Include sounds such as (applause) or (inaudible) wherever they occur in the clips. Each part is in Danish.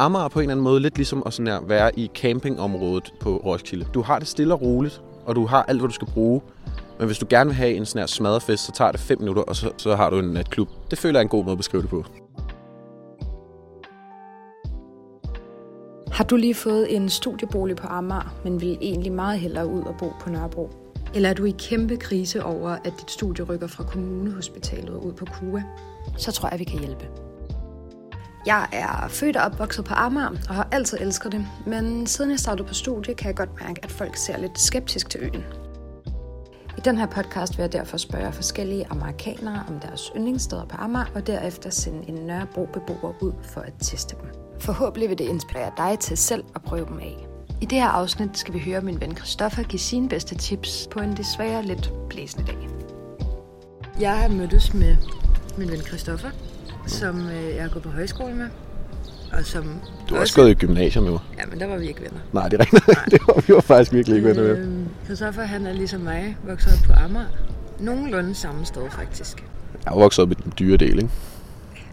Amager på en eller anden måde lidt ligesom at sådan her, være i campingområdet på Roskilde. Du har det stille og roligt, og du har alt, hvad du skal bruge. Men hvis du gerne vil have en sådan her smadrefest, så tager det 5 minutter, og så, så har du en natklub. Det føler jeg er en god måde at beskrive det på. Har du lige fået en studiebolig på Amager, men vil egentlig meget hellere ud og bo på Nørrebro? Eller er du i kæmpe krise over, at dit studie rykker fra kommunehospitalet ud på KUA? Så tror jeg, vi kan hjælpe. Jeg er født og opvokset på Amager og har altid elsket det, men siden jeg startede på studie, kan jeg godt mærke, at folk ser lidt skeptisk til øen. I den her podcast vil jeg derfor spørge forskellige amerikanere om deres yndlingssteder på Amager, og derefter sende en Nørrebro-beboer ud for at teste dem. Forhåbentlig vil det inspirere dig til selv at prøve dem af. I det her afsnit skal vi høre min ven Christoffer give sine bedste tips på en desværre lidt blæsende dag. Jeg har mødtes med min ven Christoffer, som øh, jeg har gået på højskole med. Og som Du har også gået i gymnasiet med mig. Ja, men der var vi ikke venner. Nej, det er rigtigt. (laughs) det var, vi var faktisk virkelig ikke venner med. Øh, Christoffer, han er ligesom mig, vokset op på Amager. Nogenlunde samme sted, faktisk. Jeg er vokset op i den dyre del, ikke?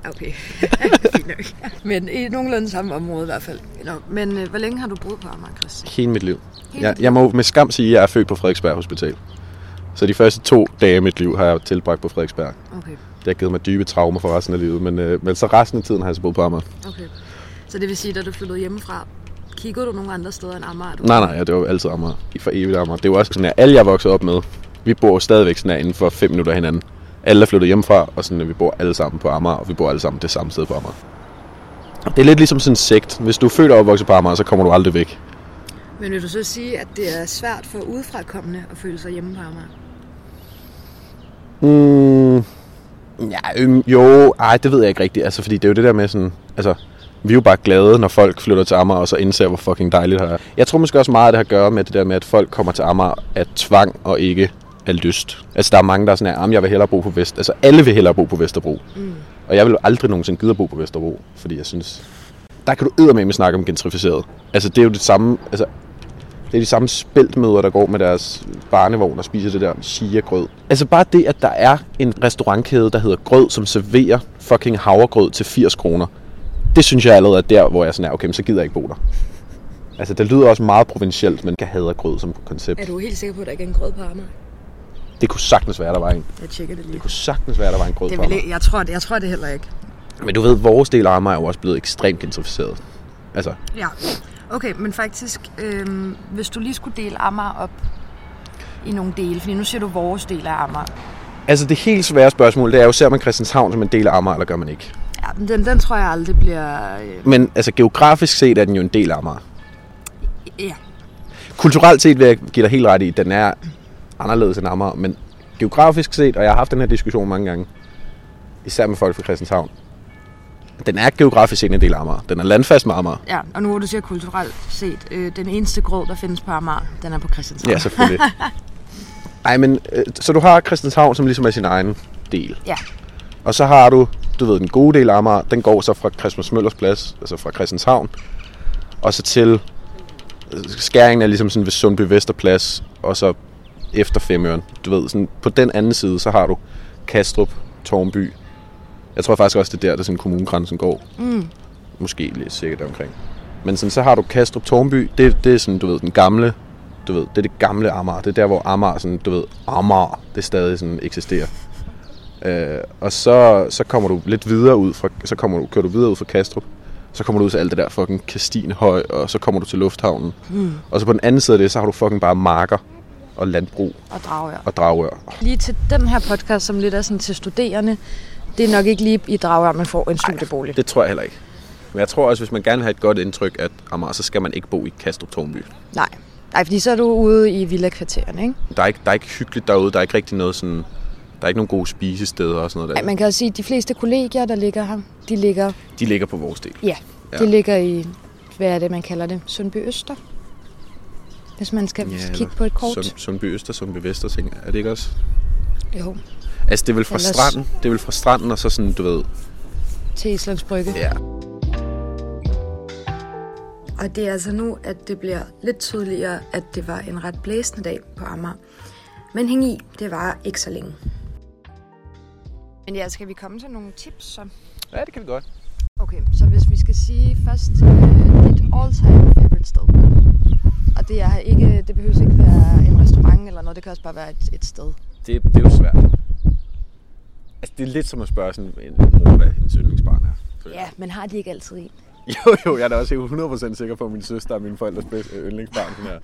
Okay, (laughs) fint nok. Men i nogenlunde samme område i hvert fald. Nå, men øh, hvor længe har du boet på Amager, Chris? Hele mit liv. Hele Jeg, jeg må med skam sige, at jeg er født på Frederiksberg Hospital. Så de første to dage af mit liv har jeg tilbragt på Frederiksberg. Okay, har givet mig dybe traumer for resten af livet, men, øh, men så resten af tiden har jeg så boet på Amager. okay. Så det vil sige, da du flyttede hjemmefra, kiggede du nogle andre steder end Amager? Du... Nej, nej, ja, det var altid Amager. I For evigt Amager. Det jo også sådan, at alle jeg vokset op med, vi bor stadigvæk sådan her inden for fem minutter af hinanden. Alle er flyttet hjemmefra, og sådan, at vi bor alle sammen på Amager, og vi bor alle sammen det samme sted på Amager. Det er lidt ligesom sådan en sekt. Hvis du er født og opvokset på Amager, så kommer du aldrig væk. Men vil du så sige, at det er svært for udefrakommende at føle sig hjemme på Amager? Mm, ja, øhm, jo, ej, det ved jeg ikke rigtigt. Altså, fordi det er jo det der med sådan... Altså, vi er jo bare glade, når folk flytter til Amager, og så indser, hvor fucking dejligt det er. Jeg tror måske også meget, at det har at gøre med det der med, at folk kommer til Amager af tvang og ikke af lyst. Altså, der er mange, der er sådan her, jeg vil hellere bo på Vest. Altså, alle vil hellere bo på Vesterbro. Mm. Og jeg vil jo aldrig nogensinde gide at bo på Vesterbro, fordi jeg synes... Der kan du med snakke om gentrificeret. Altså, det er jo det samme... Altså, det er de samme spæltmøder, der går med deres barnevogn og spiser det der chia-grød. Altså bare det, at der er en restaurantkæde, der hedder Grød, som serverer fucking havregrød til 80 kroner. Det synes jeg allerede er der, hvor jeg sådan er, okay, men så gider jeg ikke bo der. Altså, det lyder også meget provincielt, men jeg hader grød som koncept. Er du helt sikker på, at der ikke er en grød på Amager? Det kunne sagtens være, der var en. Jeg tjekker det lige. Det kunne sagtens være, der var en grød Det på Amager. jeg, tror, det, jeg tror det heller ikke. Men du ved, vores del af Amager er jo også blevet ekstremt gentrificeret. Altså, Ja. Okay, men faktisk, øhm, hvis du lige skulle dele Amager op i nogle dele, fordi nu siger du vores del af Amager. altså det helt svære spørgsmål, det er jo, ser man Christianshavn som en del af Amager, eller gør man ikke? Ja, den, den tror jeg aldrig bliver... Øh, Men altså geografisk set er den jo en del af Amager. ja. Kulturelt set vil jeg give dig helt ret i, at den er anderledes end Amager, men geografisk set, og jeg har haft den her diskussion mange gange, især med folk fra Christianshavn, den er geografisk set en del af Amager. Den er landfast med Amager. ja, og nu hvor du siger kulturelt set, øh, den eneste grød, der findes på Amager, den er på Christianshavn. Ja, selvfølgelig. (laughs) Ej, men øh, så du har Christianshavn, som ligesom er sin egen del. Ja. Og så har du, du ved, den gode del af Amager, den går så fra Christmas Møllers plads, altså fra Christianshavn, og så til øh, skæringen er ligesom sådan ved Sundby Vesterplads, og så efter Femøren. Du ved, sådan på den anden side, så har du Kastrup, Tornby. Jeg tror faktisk også, det er der, der sådan kommunegrænsen går. Mm. Måske lidt sikkert omkring. Men sådan, så har du Kastrup Tornby, det, det er sådan, du ved, den gamle, du ved, det er det gamle Amager. Det er der, hvor Amager, sådan, du ved, Amager, det stadig sådan eksisterer. Øh, og så, så kommer du lidt videre ud fra, så kommer du, kører du videre ud fra Kastrup, så kommer du ud til alt det der fucking Kastinehøj, og så kommer du til lufthavnen. Mm. Og så på den anden side af det, så har du fucking bare marker og landbrug Og Dragør. og Dragør. Lige til den her podcast, som lidt er sådan til studerende, det er nok ikke lige i Dragør, man får en studiebolig. Det tror jeg heller ikke. Men jeg tror også, hvis man gerne vil have et godt indtryk af Amager, så skal man ikke bo i Kastrup Tornby. Nej. Nej, fordi så er du ude i villa-kvartererne, ikke? Der er, ikke, der er ikke hyggeligt derude. Der er ikke rigtig noget sådan... Der er ikke nogen gode spisesteder og sådan noget der. Man kan også sige, at de fleste kollegier, der ligger her, de ligger, De ligger på vores del. ja, Ja. de ligger i, hvad er det, man kalder det, Sundby Øster. Hvis man skal Ja, kigge på et kort. Sund, Sundby Øster, Sundby Vester. Er det ikke også? Jo, Altså, det er vel fra Ellers- stranden. Det er vel fra stranden, og så sådan, du ved... til Islands Brygge. Ja. Og det er altså nu, at det bliver lidt tydeligere, at det var en ret blæsende dag på Amager. Men hæng i, det var ikke så længe. Men ja, skal vi komme til nogle tips så? Ja, det kan vi godt. Okay, så hvis vi skal sige først øh, dit all-time favorite sted. Og det, er ikke, det behøver ikke være en restaurant eller noget, det kan også bare være et, et sted. Det, det er jo svært. Altså, det er lidt som at spørge sådan en mor, hvad hendes yndlingsbarn er. Ja, men har de ikke altid en? (laughs) Jo, jo, jeg er da også 100% sikker på, at min søster er min forældres bedste yndlingsbarn. Sådan her.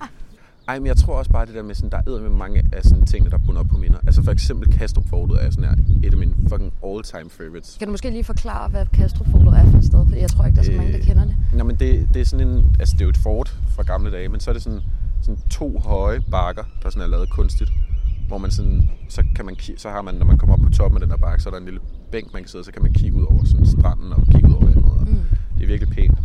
Ej, men jeg tror også bare det der med, sådan, der er med mange af sådan tingene, der er bundet op på minder. Altså for eksempel Kastrup Fortet er sådan her, et af mine fucking all-time favorites. Kan du måske lige forklare, hvad Kastrup Fortet er for et sted? Fordi jeg tror ikke, der er så mange, der Øh, kender det. Nå, men det, det er sådan en, altså det er jo et fort fra gamle dage, men så er det sådan, sådan to høje bakker, der sådan er lavet kunstigt. Hvor man sådan, så kan man, så har man, når man kommer op på toppen af den der bakke, så er der en lille bænk, man kan sidde, så kan man kigge ud over sådan stranden og kigge ud over vandet. Og Mm. Det er virkelig pænt.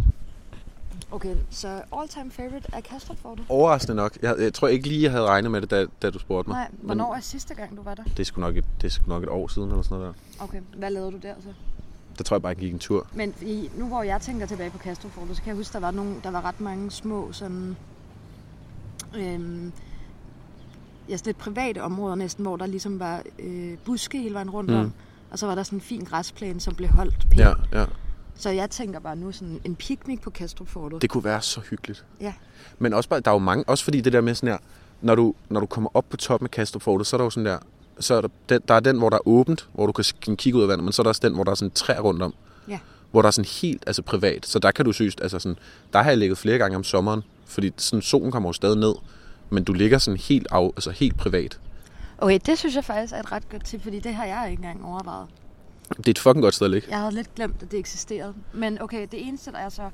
Okay, så all-time favorite er Kastrup Fortet? Overraskende nok. Jeg, jeg tror ikke lige, jeg havde regnet med det, da, da du spurgte mig. Nej, hvornår er sidste gang, du var der? Det er, sgu nok et, det er sgu nok et år siden eller sådan noget der. Okay, hvad lavede du der så? Der tror jeg bare, jeg gik en tur. Men i, nu hvor jeg tænker tilbage på Kastrup så kan jeg huske, der var, nogle, der var ret mange små sådan... Øhm, ja, sådan et private områder næsten, hvor der ligesom var øh, buske hele vejen rundt Mm. om. Og så var der sådan en fin græsplæne, som blev holdt pænt. Ja, ja. Så jeg tænker bare nu sådan en picnic på Kastrup Fortet. Det kunne være så hyggeligt. Ja. Men også bare, der er jo mange, også fordi det der med sådan her, når du, når du kommer op på toppen af Kastrup Fortet, så er der jo sådan der, så er der, den, der er den, hvor der er åbent, hvor du kan kigge ud af vandet, men så er der også den, hvor der er sådan træer rundt om. Ja. Hvor der er sådan helt altså privat. Så der kan du synes, altså sådan, der har jeg ligget flere gange om sommeren, fordi sådan solen kommer jo stadig ned, men du ligger sådan helt, af, altså helt privat. Okay, det synes jeg faktisk er et ret godt tip, fordi det har jeg ikke engang overvejet. Det er et fucking godt sted at ligge. Jeg havde lidt glemt, at det eksisterede. Men okay, det eneste der er så,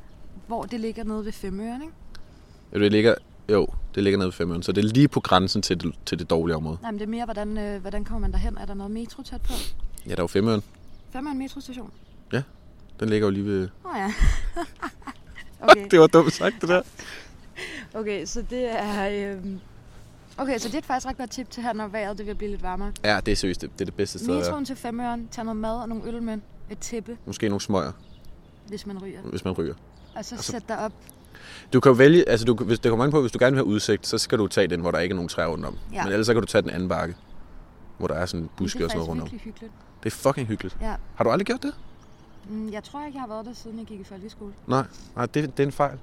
hvor det ligger nede ved Femøren, ikke? Ja, Det ligger, jo, det ligger nede ved Femøren, så det er lige på grænsen til det, til det dårlige område. Nej, men det er mere, hvordan, øh, hvordan kommer man derhen? Er der noget metro tæt på? Ja, der er jo Femøren. Femøren metrostation? Den ligger jo lige ved... Åh oh, ja. (laughs) okay. (laughs) Det var dumt sagt, det der. Okay, så det er... Øh... Okay, så det er faktisk et ret godt tip til her, når vejret det vil blive lidt varmere. Ja, det er seriøst, det, det er det bedste sted. Metroen til Femøren, tag noget mad og nogle øl med. Et tæppe, Måske nogle smøger, hvis man ryger. hvis man ryger. Og så Altså- sæt dig op. Du kan vælge, altså du, hvis det kommer an på, hvis du gerne vil have udsigt, så skal du tage den, hvor der ikke er nogen træer rundt om. Ja. Men ellers så kan du tage den anden bakke, hvor der er sådan buske det er og sådan noget rundt om. virkelig hyggeligt. Det er fucking hyggeligt. Ja. Har du aldrig gjort det? Mm, Jeg tror ikke, jeg har været der, siden jeg gik i folkeskole. Nej, Nej det, det er en fejl.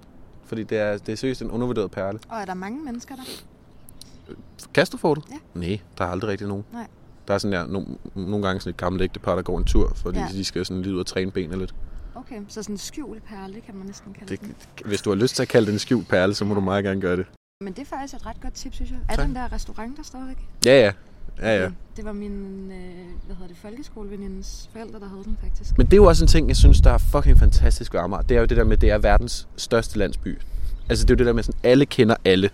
Fordi det er, det er seriøst en undervurderet perle. Og er der mange mennesker der? Kasterfortet? Ja. Nej, der er aldrig rigtig nogen. Nej. Der er sådan der, no, nogle gange sådan et gammelt ægtepar, der går en tur, fordi Ja. de skal sådan lige ud og træne benene lidt. Okay, så sådan en skjult perle, kan man næsten kalde Det, det. hvis du har lyst til at kalde det en skjult perle, så må du meget gerne gøre det. Men det er faktisk et ret godt tip, synes jeg. Er Tak. den der restaurant der stadigvæk? Ja, ja. Ja, ja. Det var min, øh, hvad hedder det, folkeskolevenindens forældre, der havde den faktisk. Men det er jo også en ting, jeg synes, der er fucking fantastisk ved Amager. Det er jo det der med, at det er verdens største landsby. Altså det er jo det der med, sådan alle kender alle.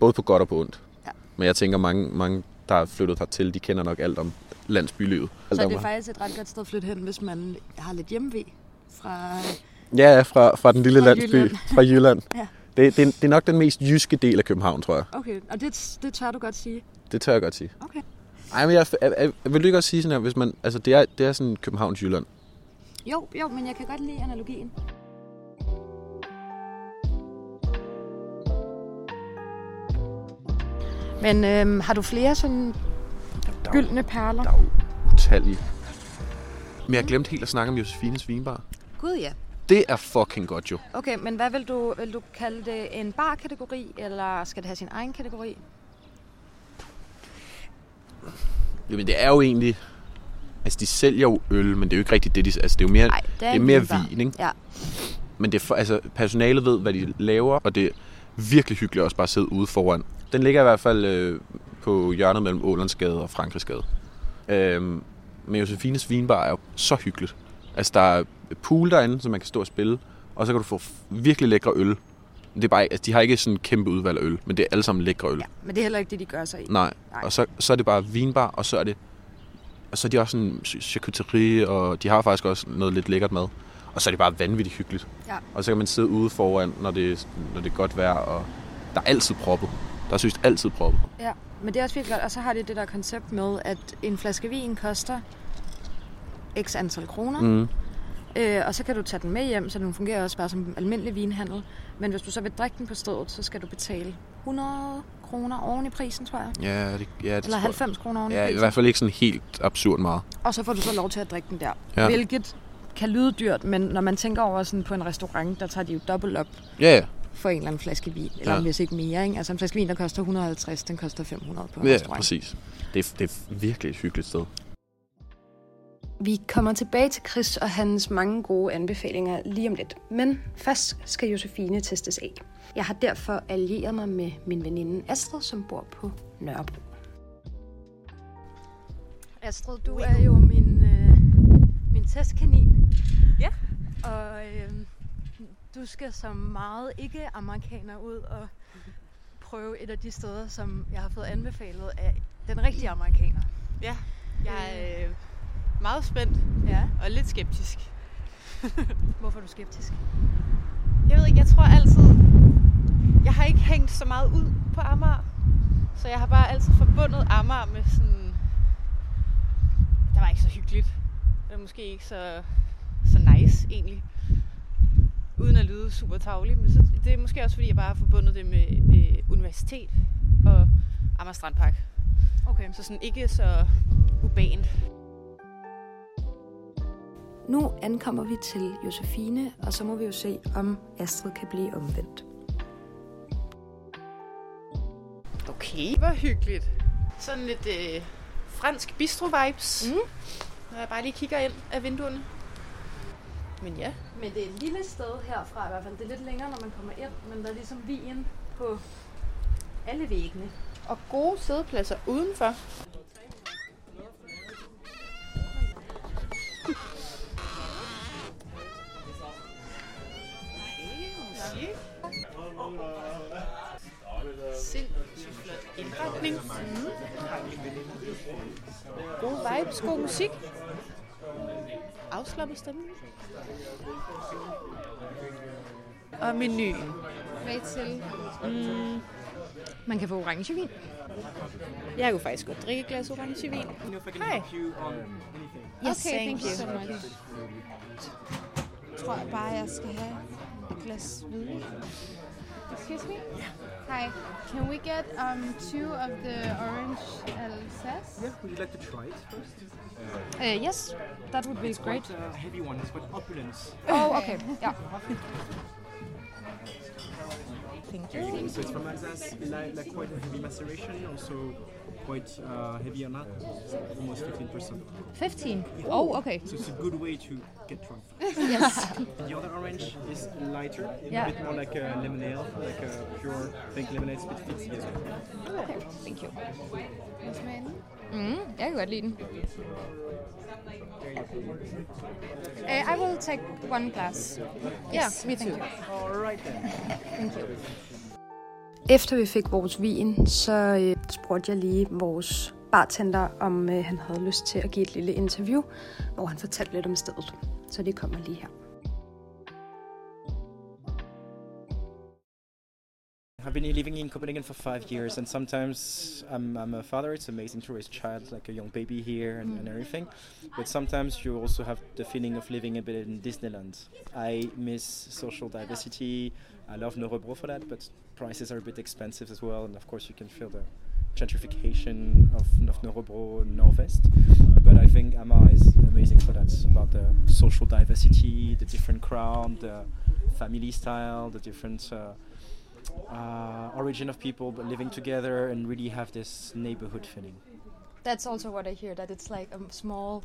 Både på godt og på ondt. Ja. Men jeg tænker, mange, mange der er flyttet hertil, de kender nok alt om landsbylivet. Alt Så det er faktisk et ret godt sted at flytte hen, hvis man har lidt hjemmevæg fra... Ja, ja, fra, fra den lille Fra landsby. Jylland. Fra Jylland. (laughs) Ja. det, det, det er nok den mest jyske del af København, tror jeg. Okay, og det, det tør du godt sige. Det tør jeg godt sige. Okay. Ej, men jeg, jeg, jeg, jeg vil du ikke også sige sådan her, hvis man, altså det er, det er sådan Københavns Jylland. Jo, jo, men jeg kan godt lide analogien. Men øhm, har du flere sådan Der gyldne perler? Der er utallige. Men jeg glemte helt at snakke om Josefines Vinbar. Gud ja. Det er fucking godt jo. Okay, men hvad vil du, vil du kalde det? En barkategori, eller skal det have sin egen kategori? Jamen det er jo egentlig... Altså de sælger jo øl, men det er jo ikke rigtigt det, de... Altså det er jo mere, Nej, det er, det er mere vinbar. vin, ikke? Ja. Men det er for, altså, personalet ved, hvad de laver, og det er virkelig hyggeligt også bare at sidde ude foran. Den ligger i hvert fald øh, på hjørnet mellem Ålandsgade og Frankrigsgade. Øhm, men Josefines Vinbar er jo så hyggeligt. Altså, der er pool derinde, så man kan stå og spille, og så kan du få virkelig lækre øl. Det er bare, altså, de har ikke sådan en kæmpe udvalg af øl, men det er alle sammen lækre øl. ja. Men det er heller ikke det, de gør sig i. Nej. Nej. Og så, så er det bare vinbar, og så er det... Og så er de også en charcuterie, og de har faktisk også noget lidt lækkert mad. Og så er det bare vanvittigt hyggeligt. Ja. Og så kan man sidde ude foran, når det, når det er godt vejr, og der er altid proppet. Der er synes altid proppet. Ja, men det er også virkelig godt. Og så har de det der koncept med, at en flaske vin koster x antal kroner. Mm. Øh, og så kan du tage den med hjem, så den fungerer også bare som almindelig vinhandel. Men hvis du så vil drikke den på stedet, så skal du betale 100 kroner oven i prisen, tror jeg. Ja, det, ja, det Eller tror- 90 kroner oven i Ja, i prisen. hvert fald ikke sådan helt absurd meget. Og så får du så lov til at drikke den der. Ja. Ja. Hvilket kan lyde dyrt, men når man tænker over sådan på en restaurant, der tager de jo dobbelt op Ja, ja. for en eller anden flaske vin. Eller Ja. hvis ikke mere, ikke? Altså en flaske vin, der koster 150, den koster 500 på en Ja, restaurant. præcis. Det er, det er virkelig et hyggeligt sted. Vi kommer tilbage til Chris og hans mange gode anbefalinger lige om lidt. Men først skal Josefine testes af. Jeg har derfor allieret mig med min veninde Astrid, som bor på Nørrebro. Astrid, du er jo min, øh, min testkanin. Ja. Og øh, du skal som meget ikke-amerikaner ud og prøve et af de steder, som jeg har fået anbefalet af den rigtige amerikaner. Ja, jeg er øh, meget spændt Ja. og lidt skeptisk. (laughs) Hvorfor er du skeptisk? Jeg ved ikke, jeg tror altid... Jeg har ikke hængt så meget ud på Amager. Så jeg har bare altid forbundet Amager med sådan... Det var ikke så hyggeligt. Det var måske ikke så, så nice, egentlig. Uden at lyde super tavlig. Men så, det er måske også, fordi jeg bare har forbundet det med øh, universitet og Amager Strandpark. Okay. Så sådan ikke så ubant. Nu ankommer vi til Josefine, og så må vi jo se, om Astrid kan blive omvendt. Okay, hvor hyggeligt. Sådan lidt øh, fransk bistro-vibes. Mm. Når jeg bare lige kigger ind af vinduerne. Men ja. Men det er et lille sted herfra i hvert fald. Det er lidt længere, når man kommer ind, men der er ligesom vin på alle væggene. Og gode sædepladser udenfor. Gode vibes, god musik. Afslappet stemning. Og menuen. Hvad til? Mm. Man kan få orangevin. Jeg kunne faktisk godt drikke et glas orangevin. Hej. Yes, okay, thank thank you so much. Tror jeg bare, jeg skal have et glas hvidvin. Excuse me? Hi. Can we get um, two of the orange Alsace? Yeah, would you like to try it first? Uh, yes, that would be It's great. quite a heavy one. It's quite opulence. Oh, okay. Ja. (laughs) Thank you. So it's from Alsace, like, like quite a heavy maceration, also quite uh, heavy on that, almost 15%. 15. Oh, okay. So it's a good way to get drunk. Yes. The other orange is lighter, Yeah. a bit more like a lemonade, like a pure pink lemonade, it's a bit fizzy as well. Okay, thank you. Hvad smager den? Mm, jeg kan godt lide den. Uh, I will take one glass. Yes, me too. All right then. Thank you. Efter vi fik vores vin, så øh, spurgte jeg lige vores bartender, om øh, han havde lyst til at give et lille interview, hvor han fortalte lidt om stedet. Så det kommer lige her. I've been living in Copenhagen for five years, and sometimes I'm, I'm a father. It's amazing to raise a child, like a young baby here and, and everything. But sometimes you also have the feeling of living a bit in Disneyland. I miss social diversity. I love Nørrebro for that, but prices are a bit expensive as well. And of course, you can feel the gentrification of, of Nørrebro and Northwest. But I think Ama is amazing for that, about the social diversity, the different crowd, the family style, the different. Uh, uh, origin of people but living together and really have this neighborhood feeling. That's also what I hear, that it's like a small,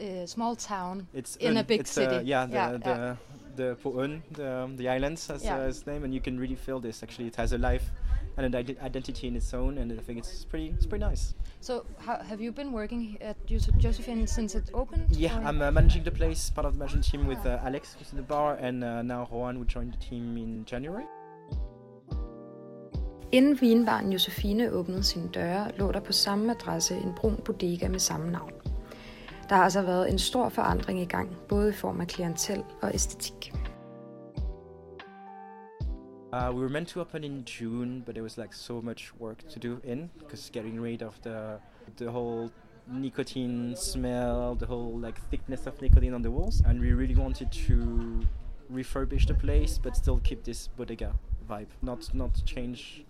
uh, small town. It's In a big it's, uh, city. yeah, the Yeah, the, yeah. the Poön, the, um, the islands as Yeah. uh, its name, and you can really feel this. Actually, it has a life and an ide- identity in its own, and I think it's pretty it's pretty nice. So how, have you been working at Jos- Josephine since it opened? Yeah, I'm uh, managing the place, part of the management team with uh, Alex, who's in the bar, and uh, now Juan, who joined the team in January. Inden vinbaren Josefine åbnede sine døre, lå der på samme adresse en brun bodega med samme navn. Der har altså været en stor forandring i gang, både i form af klientel og æstetik. Uh, we were meant to open in June, but there was like so much work to do in because getting rid of the the whole nicotine smell, the whole like thickness of nicotine on the walls, and we really wanted to refurbish the place, but still keep this bodega vibe, not not change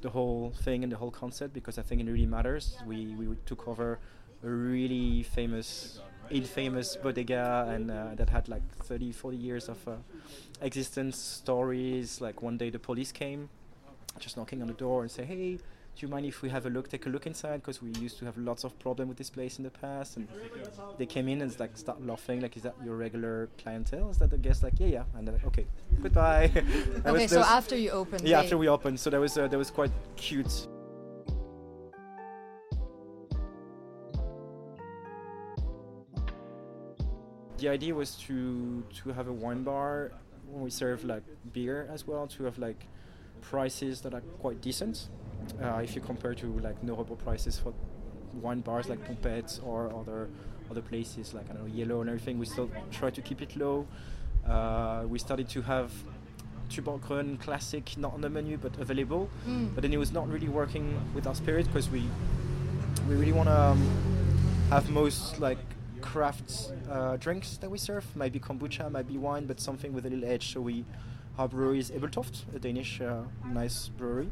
the whole thing and the whole concept because I think it really matters. We we took over a really famous infamous bodega and uh, that had like 30, 40 years of uh, existence, stories. Like one day the police came, just knocking on the door and say, "Hey, do you mind if we have a look, take a look inside? Because we used to have lots of problem with this place in the past." And they came in and like start laughing, like, "Is that your regular clientele?" Is that the guest? Like, "Yeah, yeah." And they're like, "Okay, goodbye." (laughs) Okay, so after you opened, yeah, after we opened, so that was uh, that was quite cute. The idea was to to have a wine bar when we serve like beer as well, to have like prices that are quite decent. Uh, if you compare to like normal prices for wine bars like Pompette or other other places like I don't know Yellow and everything, we still try to keep it low. Uh, we started to have Tuborgren classic not on the menu but available, Mm. but then it was not really working with our spirit because we we really want to um, have most like craft uh, drinks that we serve. Maybe kombucha, maybe wine, but something with a little edge. So we our brewery is Ebeltoft, a Danish uh, nice brewery.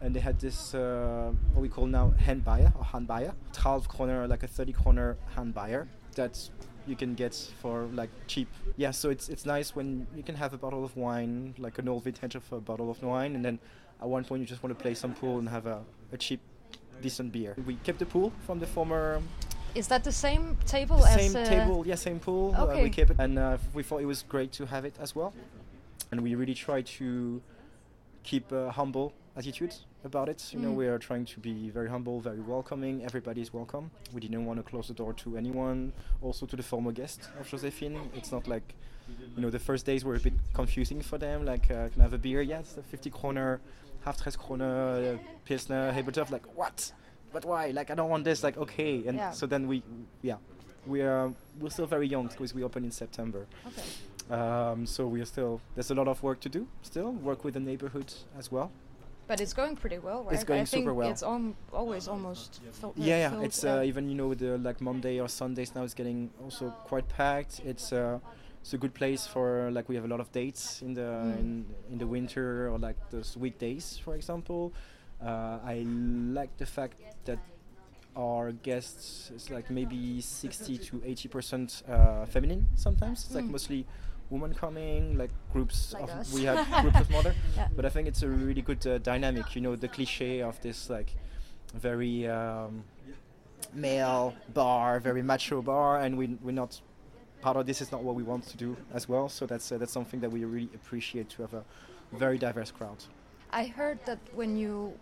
And they had this uh, what we call now handbayer or handbayer, 12 kroner, like a 30 kroner handbayer that you can get for like cheap. Yeah, so it's it's nice when you can have a bottle of wine, like an old vintage of a bottle of wine, and then at one point you just want to play some pool and have a, a cheap, decent beer. We kept the pool from the former Is that the same table same as uh, table, yeah, same pool. Uh, Okay. we kept it, and uh, we thought it was great to have it as well. And we really try to keep a humble attitude about it. You know, Mm. we are trying to be very humble, very welcoming. Everybody is welcome. We didn't want to close the door to anyone. Also to the former guest of Josephine. It's not like, you know, the first days were a bit confusing for them. Like, uh, can I have a beer? Yes, the 50 kroner, half tres kroner, uh, pilsner, Hebeltoff. Like, what? But why? Like, I don't want this. Like, okay. And Yeah. so then we, yeah, we are we're still very young because we opened in September. Okay. Um, so we are still there's a lot of work to do. Still work with the neighborhood as well. But it's going pretty well, right? It's going I super well. It's al- always almost yeah, yeah. filled, It's uh, even you know the like Monday or Sundays now is getting also quite packed. It's uh, it's a good place for like we have a lot of dates in the Mm. in, in the winter or like those weekdays, for example. Uh, I like the fact that our guests is like maybe 60 to 80 percent uh, feminine. Sometimes it's like Mm. mostly women coming, like groups Like of we have groups of mother. (laughs) Yeah. But I think it's a really good uh, dynamic. You know, the cliche of this like very um, male bar, very macho bar, and we we're not part of this. Is not what we want to do as well. So that's uh, that's something that we really appreciate to have a very diverse crowd. I heard that when you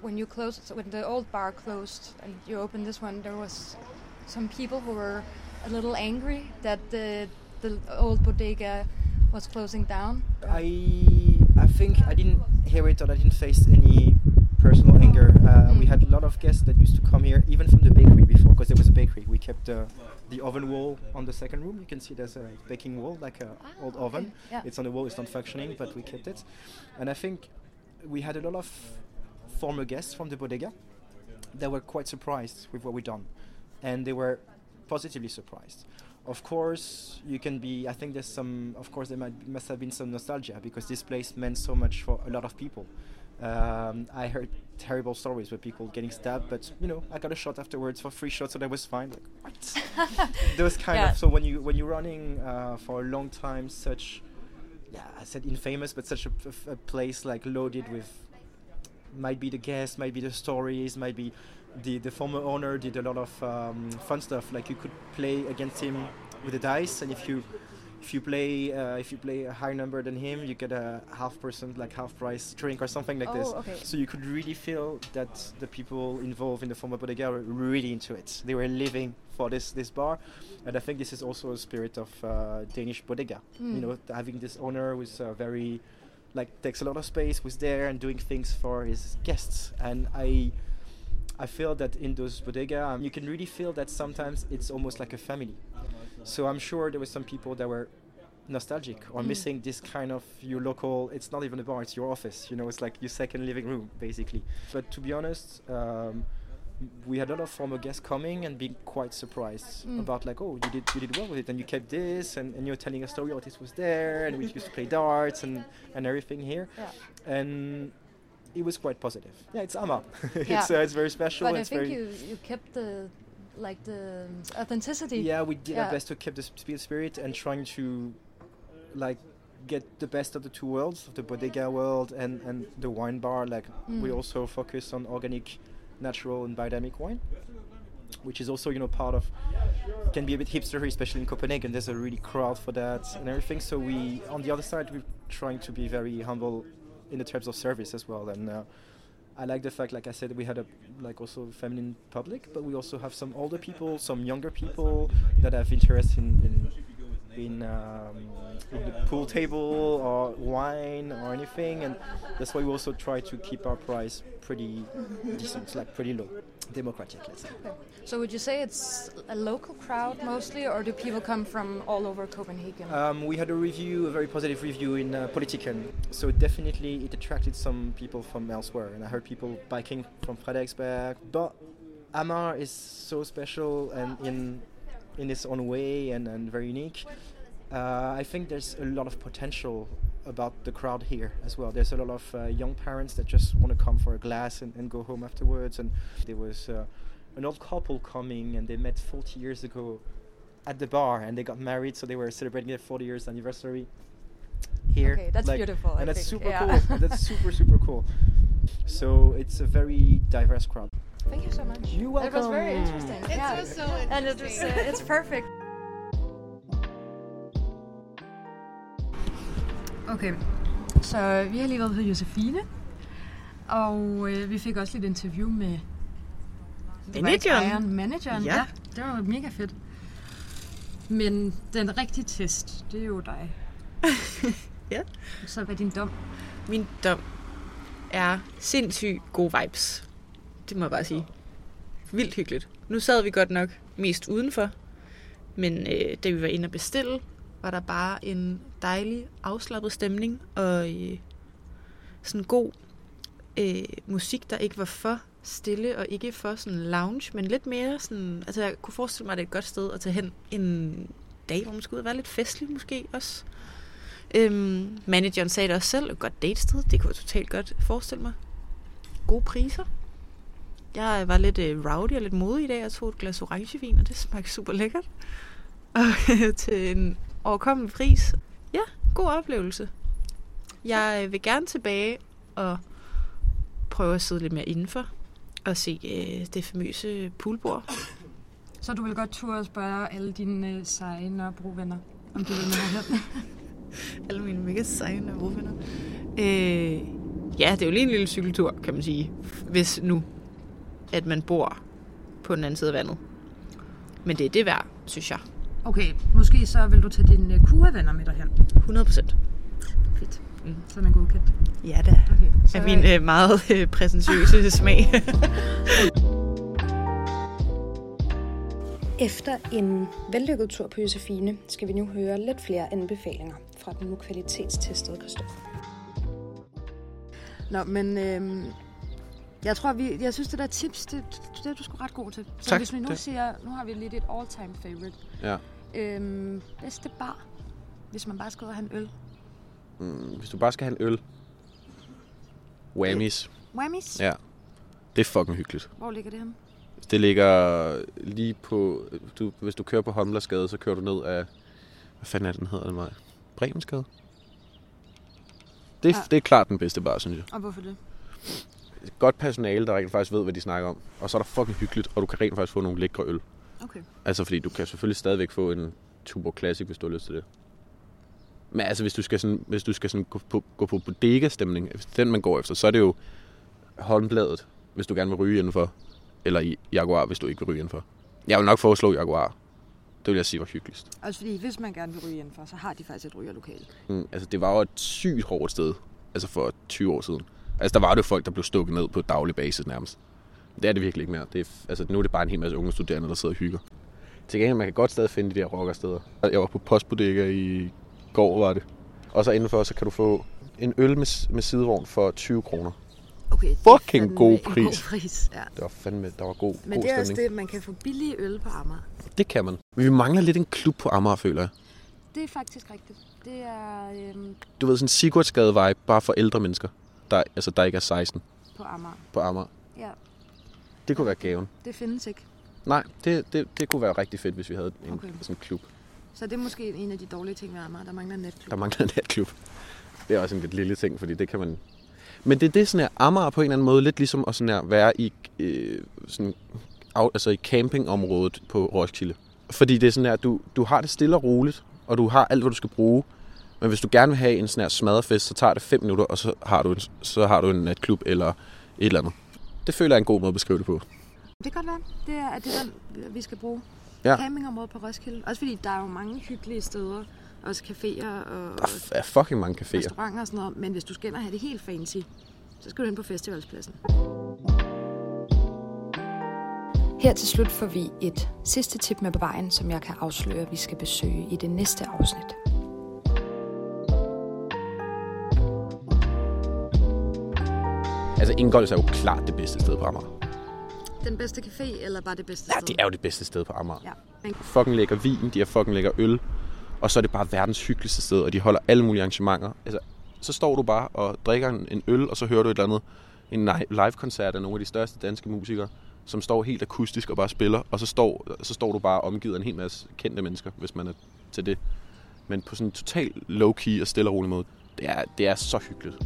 when you closed so when the old bar closed and you opened this one, there was some people who were a little angry that the the old bodega was closing down. I I think I didn't hear it or I didn't face any personal anger. Uh, We Mm. had a lot of guests that used to come here, even from the bakery before, because there was a bakery. We kept uh, the oven wall on the second room. You can see there's a baking wall, like an Ah, old okay. oven. Yeah. It's on the wall. It's not functioning, but we kept it. And I think we had a lot of former guests from the bodega that were quite surprised with what we'd done, and they were positively surprised. Of course, you can be. I think there's some. Of course, there might, must have been some nostalgia because this place meant so much for a lot of people. Um, I heard terrible stories with people getting stabbed, but you know, I got a shot afterwards for free shot, so that was fine. Like what? (laughs) Those kind Yeah. of. So when you when you're running uh, for a long time, such yeah, I said infamous, but such a place like loaded with might be the guests, might be the stories, might be the the former owner did a lot of um, fun stuff. Like you could play against him with the dice, and if you if you play uh, if you play a higher number than him, you get a half percent like half price drink or something like this. Oh, okay. So you could really feel that the people involved in the former bodega were really into it. They were living for this this bar, and I think this is also a spirit of uh, Danish bodega. You Mm. know, having this owner who's uh, very like takes a lot of space, was there and doing things for his guests, and I. I feel that in those bodega, um, you can really feel that sometimes it's almost like a family. So I'm sure there were some people that were nostalgic or Mm. missing this kind of your local. It's not even a bar; it's your office. You know, it's like your second living room, basically. But to be honest, um, we had a lot of former guests coming and being quite surprised Mm. about like, oh, you did you did well with it, and you kept this, and, and you're telling a story. Oh, this was there, and we used to play darts and and everything here, Yeah. and it was quite positive. Yeah, it's Amma. (laughs) Yeah. it's uh, it's very special. But I think very you, you kept the like the authenticity. Yeah, we did Yeah. our best to keep the sp- spirit and trying to like get the best of the two worlds, of the bodega world and, and the wine bar. Like we Mm. also focus on organic, natural and biodynamic wine, which is also you know part of can be a bit hipstery, especially in Copenhagen. There's a really crowd for that and everything. So we on the other side we're trying to be very humble in the terms of service as well. And uh, I like the fact, like I said, we had a like also feminine public, but we also have some older people, some younger people that have interest in in, in, um, in the pool table or wine or anything, and that's why we also try to keep our price pretty decent, like pretty low, democratic, let's say. So would you say it's a local crowd mostly, or do people come from all over Copenhagen? Um, we had a review, a very positive review in uh, Politiken. So definitely it attracted some people from elsewhere. And I heard people biking from Frederiksberg. But Amar is so special and in in its own way and, and very unique. Uh, I think there's a lot of potential about the crowd here as well. There's a lot of uh, young parents that just want to come for a glass and, and go home afterwards. And there was uh, an old couple coming and they met 40 years ago at the bar and they got married, so they were celebrating their 40 years anniversary here. Okay, that's beautiful, I and that's think, super yeah. cool. that's super super cool. So it's a very diverse crowd. Thank you so much. You're It was very welcome. interesting. It yeah. was so and it was, interesting. uh, it's perfect. Okay, så vi har lige været på Josefine, og øh, vi fik også lidt interview med Manageren. ejeren, manageren. Ja. ja, det var mega fedt. Men den rigtige test, det er jo dig. (laughs) Ja. Så hvad er din dom? Min dom er sindssygt gode vibes. Det må jeg bare sige. Vildt hyggeligt. Nu sad vi godt nok mest udenfor, men øh, da vi var inde og bestille, var der bare en dejlig afslappet stemning og øh, sådan god øh, musik, der ikke var for stille og ikke for sådan lounge, men lidt mere sådan, altså jeg kunne forestille mig, at det er et godt sted at tage hen en dag, hvor man skulle ud og være lidt festlig måske også. Øhm, manageren sagde det også selv, et godt datested, det kunne jeg totalt godt forestille mig. Gode priser. Jeg var lidt øh, rowdy og lidt modig i dag, og tog et glas orangevin, og det smagte super lækkert. Og (laughs) til en overkommelig pris. Ja, god oplevelse. Jeg øh, vil gerne tilbage og prøve at sidde lidt mere indenfor og se øh, det famøse poolbord. Så du vil godt turde at spørge alle dine øh, seje Nørrebro-venner, om de vil med herhen? (laughs) Alle mine mega seje venner. Øh, ja, det er jo lige en lille cykeltur, kan man sige. Hvis nu, at man bor på den anden side af vandet. Men det er det værd, synes jeg. Okay, måske så vil du tage dine øh, kurevenner med derhen. 100 procent. Fedt. Mm. Så er man godkendt. Ja da. Okay, så, Af min øh, meget øh, præsentøse (laughs) smag. Efter en vellykket tur på Josefine, skal vi nu høre lidt flere anbefalinger fra den nu kvalitetstestede Christoffer. Nå, men øhm, jeg tror, vi, jeg synes, det der tips, det, det er du sgu ret god til. Så Tak, hvis vi nu det- siger, nu har vi lidt et all-time favorite. Ja. Øhm, bedste bar, hvis man bare skal ud og have en øl. Mm, hvis du bare skal have en øl. Whammies. Whammies? Ja. Det er fucking hyggeligt. Hvor ligger det henne? Det ligger lige på... Du, hvis du kører på Homlersgade, så kører du ned af... Hvad fanden er den hedder det mig? Bremensgade? Det, Ja. det er klart den bedste bar, synes jeg. Og hvorfor det? Godt personale, der rent faktisk ved, hvad de snakker om. Og så er der fucking hyggeligt, og du kan rent faktisk få nogle lækre øl. Okay. Altså, fordi du kan selvfølgelig stadigvæk få en Tuborg Classic, hvis du har lyst til det. Men altså, hvis du skal, sådan, hvis du skal sådan gå på, gå på bodega-stemning, den, man går efter, så er det jo håndbladet, hvis du gerne vil ryge indenfor. Eller i Jaguar, hvis du ikke vil ryge indenfor. Jeg vil nok foreslå Jaguar. Det vil jeg sige var hyggeligst. Altså fordi, hvis man gerne vil ryge indenfor, så har de faktisk et rygerlokale. Mm, altså, det var jo et sygt hårdt sted. Altså for 20 år siden. Altså, der var det jo folk, der blev stukket ned på daglig basis nærmest. Det er det virkelig ikke mere. Det er, altså, nu er det bare en hel masse unge studerende, der sidder og hygger. Til gengæld, man kan godt stadig finde de der rockersteder. Jeg var på postbodega i går, var det. Og så indenfor, så kan du få en øl med, med sidevogn for 20 kroner. Okay, det Fucking god pris. god pris. Ja. Det var fandme, der var god, Men god det er også stemning. det, man kan få billige øl på Amager. Det kan man. Men vi mangler lidt en klub på Amager, føler jeg. Det er faktisk rigtigt. Det er øhm, Du ved, sådan en Sigurdsgade-vibe, bare for ældre mennesker. Der, altså, der ikke er 16 på Amager. på Amager. Ja, Det kunne være gaven. det findes ikke. Nej, det, det, det kunne være rigtig fedt, hvis vi havde en Okay. sådan en klub. Så det er måske en af de dårlige ting ved Amager, der mangler en netklub. Der mangler en natklub. Det er også en lidt lille ting, fordi det kan man... Men det er det sådan her, Amager på en eller anden måde, lidt ligesom at sådan her, være i, øh, sådan, af, altså i campingområdet på Roskilde. Fordi det er sådan her, du, du har det stille og roligt, og du har alt, hvad du skal bruge. Men hvis du gerne vil have en sådan her smadrefest, så tager det 5 minutter, og så har du en, så har du en natklub eller et eller andet. Det føler jeg er en god måde at beskrive det på. Det kan godt være. Det er, at det er den, vi skal bruge. Ja. Campingområdet på Roskilde. Også fordi der er jo mange hyggelige steder. Også caféer og Der er fucking mange caféer. restauranter og sådan noget. Men hvis du skal ind og have det helt fancy, så skal du ind på festivalspladsen. Her til slut får vi et sidste tip med på vejen, som jeg kan afsløre, at vi skal besøge i det næste afsnit. Altså Ingolds er jo klart det bedste sted på Amager. Den bedste café, eller bare det bedste Ja, sted? det er jo det bedste sted på Amager. Ja. Fucking lækker vin, de har fucking lækker øl. Og så er det bare verdens hyggeligste sted, og de holder alle mulige arrangementer. Altså, så står du bare og drikker en, en øl, og så hører du et eller andet, en live-koncert af nogle af de største danske musikere, som står helt akustisk og bare spiller, og så står, så står du bare omgivet af en hel masse kendte mennesker, hvis man er til det. Men på sådan en total low-key og stille og rolig måde. Det er, det er så hyggeligt.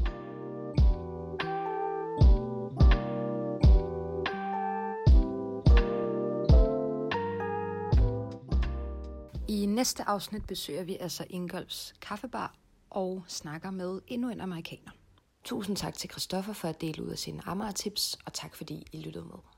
Næste afsnit besøger vi altså Ingolfs Kaffebar og snakker med endnu en amerikaner. Tusind tak til Christoffer for at dele ud af sine Amager-tips, og tak fordi I lyttede med.